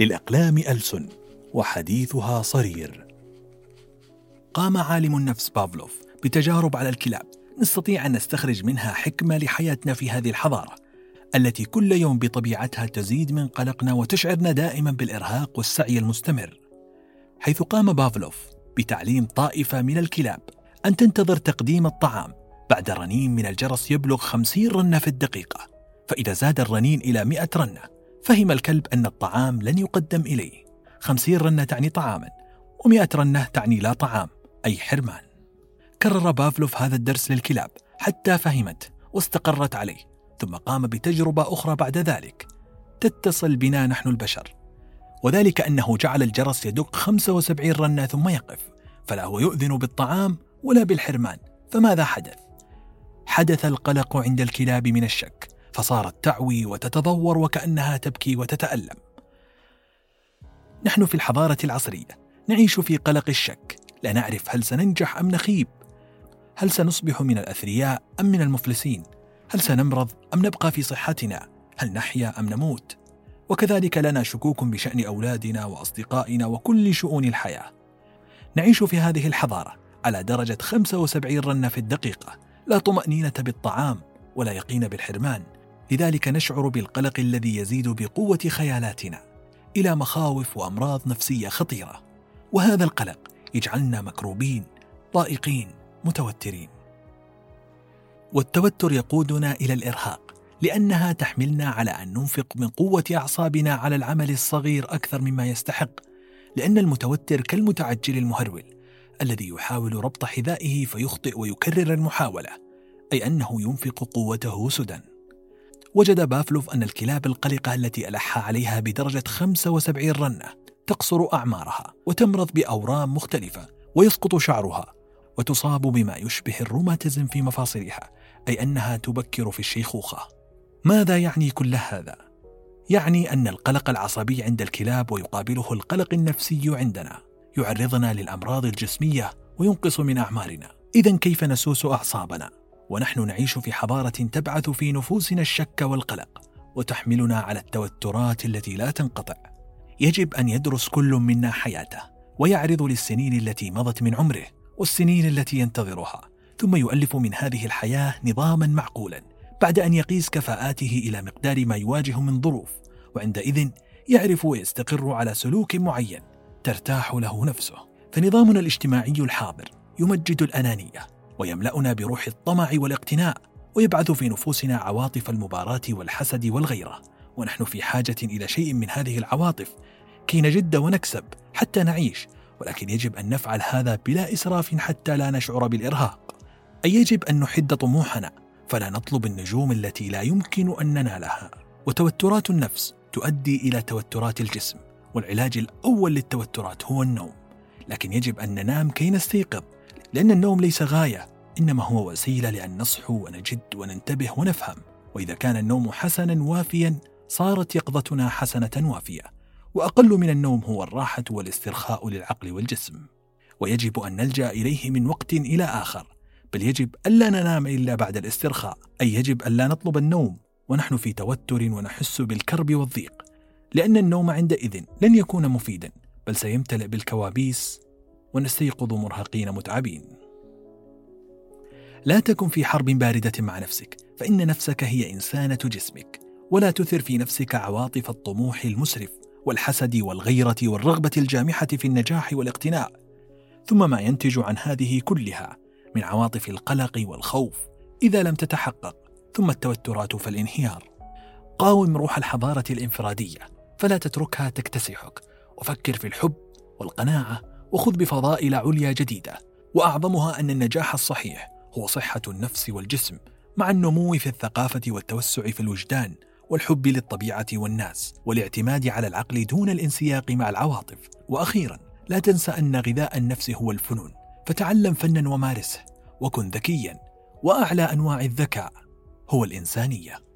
للأقلام ألسن وحديثها صرير. قام عالم النفس بافلوف بتجارب على الكلاب نستطيع أن نستخرج منها حكمة لحياتنا في هذه الحضارة التي كل يوم بطبيعتها تزيد من قلقنا وتشعرنا دائما بالإرهاق والسعي المستمر. حيث قام بافلوف بتعليم طائفة من الكلاب أن تنتظر تقديم الطعام بعد رنين من الجرس يبلغ خمسين رنة في الدقيقة فإذا زاد الرنين إلى مئة رنة فهم الكلب أن الطعام لن يقدم إليه. خمسين رنة تعني طعاما ومئة رنة تعني لا طعام أي حرمان. كرر بافلوف هذا الدرس للكلاب حتى فهمت واستقرت عليه ثم قام بتجربة أخرى بعد ذلك. تتصل بنا نحن البشر. وذلك أنه جعل الجرس يدق 75 رنة ثم يقف فلا هو يؤذن بالطعام ولا بالحرمان فماذا حدث؟ حدث القلق عند الكلاب من الشك. فصارت تعوي وتتضور وكأنها تبكي وتتألم. نحن في الحضارة العصرية نعيش في قلق الشك لا نعرف هل سننجح أم نخيب. هل سنصبح من الأثرياء أم من المفلسين؟ هل سنمرض أم نبقى في صحتنا؟ هل نحيا أم نموت؟ وكذلك لنا شكوك بشأن أولادنا وأصدقائنا وكل شؤون الحياة. نعيش في هذه الحضارة على درجة 75 رنة في الدقيقة لا طمأنينة بالطعام ولا يقين بالحرمان. لذلك نشعر بالقلق الذي يزيد بقوة خيالاتنا إلى مخاوف وأمراض نفسية خطيرة. وهذا القلق يجعلنا مكروبين ضائقين متوترين. والتوتر يقودنا إلى الإرهاق لأنها تحملنا على أن ننفق من قوة أعصابنا على العمل الصغير أكثر مما يستحق لأن المتوتر كالمتعجل المهرول الذي يحاول ربط حذائه فيخطئ ويكرر المحاولة أي أنه ينفق قوته سدى وجد بافلوف أن الكلاب القلقة التي ألح عليها بدرجة 75 رنة تقصر أعمارها وتمرض بأورام مختلفة ويسقط شعرها وتصاب بما يشبه الروماتيزم في مفاصلها أي أنها تبكر في الشيخوخة ماذا يعني كل هذا؟ يعني أن القلق العصبي عند الكلاب ويقابله القلق النفسي عندنا يعرضنا للأمراض الجسمية وينقص من أعمارنا إذا كيف نسوس أعصابنا؟ ونحن نعيش في حضارة تبعث في نفوسنا الشك والقلق وتحملنا على التوترات التي لا تنقطع. يجب أن يدرس كل منا حياته ويعرض للسنين التي مضت من عمره والسنين التي ينتظرها ثم يؤلف من هذه الحياة نظاما معقولا بعد أن يقيس كفاءاته إلى مقدار ما يواجه من ظروف وعندئذ يعرف ويستقر على سلوك معين ترتاح له نفسه. فنظامنا الاجتماعي الحاضر يمجد الأنانية ويملأنا بروح الطمع والاقتناء ويبعث في نفوسنا عواطف المباراة والحسد والغيرة. ونحن في حاجة إلى شيء من هذه العواطف كي نجد ونكسب حتى نعيش. ولكن يجب أن نفعل هذا بلا إسراف حتى لا نشعر بالإرهاق. أي يجب أن نحد طموحنا فلا نطلب النجوم التي لا يمكن أن ننالها. وتوترات النفس تؤدي إلى توترات الجسم والعلاج الأول للتوترات هو النوم. لكن يجب أن ننام كي نستيقظ لأن النوم ليس غاية. إنما هو وسيلة لأن نصحو ونجد وننتبه ونفهم. وإذا كان النوم حسنا وافيا صارت يقظتنا حسنة وافية. وأقل من النوم هو الراحة والاسترخاء للعقل والجسم. ويجب أن نلجأ إليه من وقت إلى آخر. بل يجب ألا ننام إلا بعد الاسترخاء. أي يجب ألا نطلب النوم. ونحن في توتر ونحس بالكرب والضيق. لأن النوم عندئذ لن يكون مفيدا. بل سيمتلئ بالكوابيس ونستيقظ مرهقين متعبين. لا تكن في حرب باردة مع نفسك فإن نفسك هي إنسانة جسمك. ولا تثر في نفسك عواطف الطموح المسرف والحسد والغيرة والرغبة الجامحة في النجاح والاقتناء ثم ما ينتج عن هذه كلها من عواطف القلق والخوف إذا لم تتحقق ثم التوترات فالانهيار. قاوم روح الحضارة الانفرادية فلا تتركها تكتسحك. وفكر في الحب والقناعة وخذ بفضائل عليا جديدة. وأعظمها أن النجاح الصحيح. هو صحة النفس والجسم مع النمو في الثقافة والتوسع في الوجدان والحب للطبيعة والناس والاعتماد على العقل دون الانسياق مع العواطف. وأخيرا لا تنسى أن غذاء النفس هو الفنون. فتعلم فنا ومارسه وكن ذكيا وأعلى أنواع الذكاء هو الإنسانية.